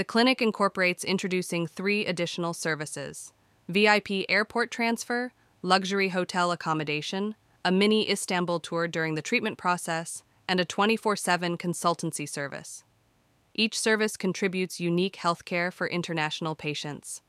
The clinic incorporates introducing three additional services VIP airport transfer, luxury hotel accommodation, a mini Istanbul tour during the treatment process, and a 24 7 consultancy service. Each service contributes unique healthcare for international patients.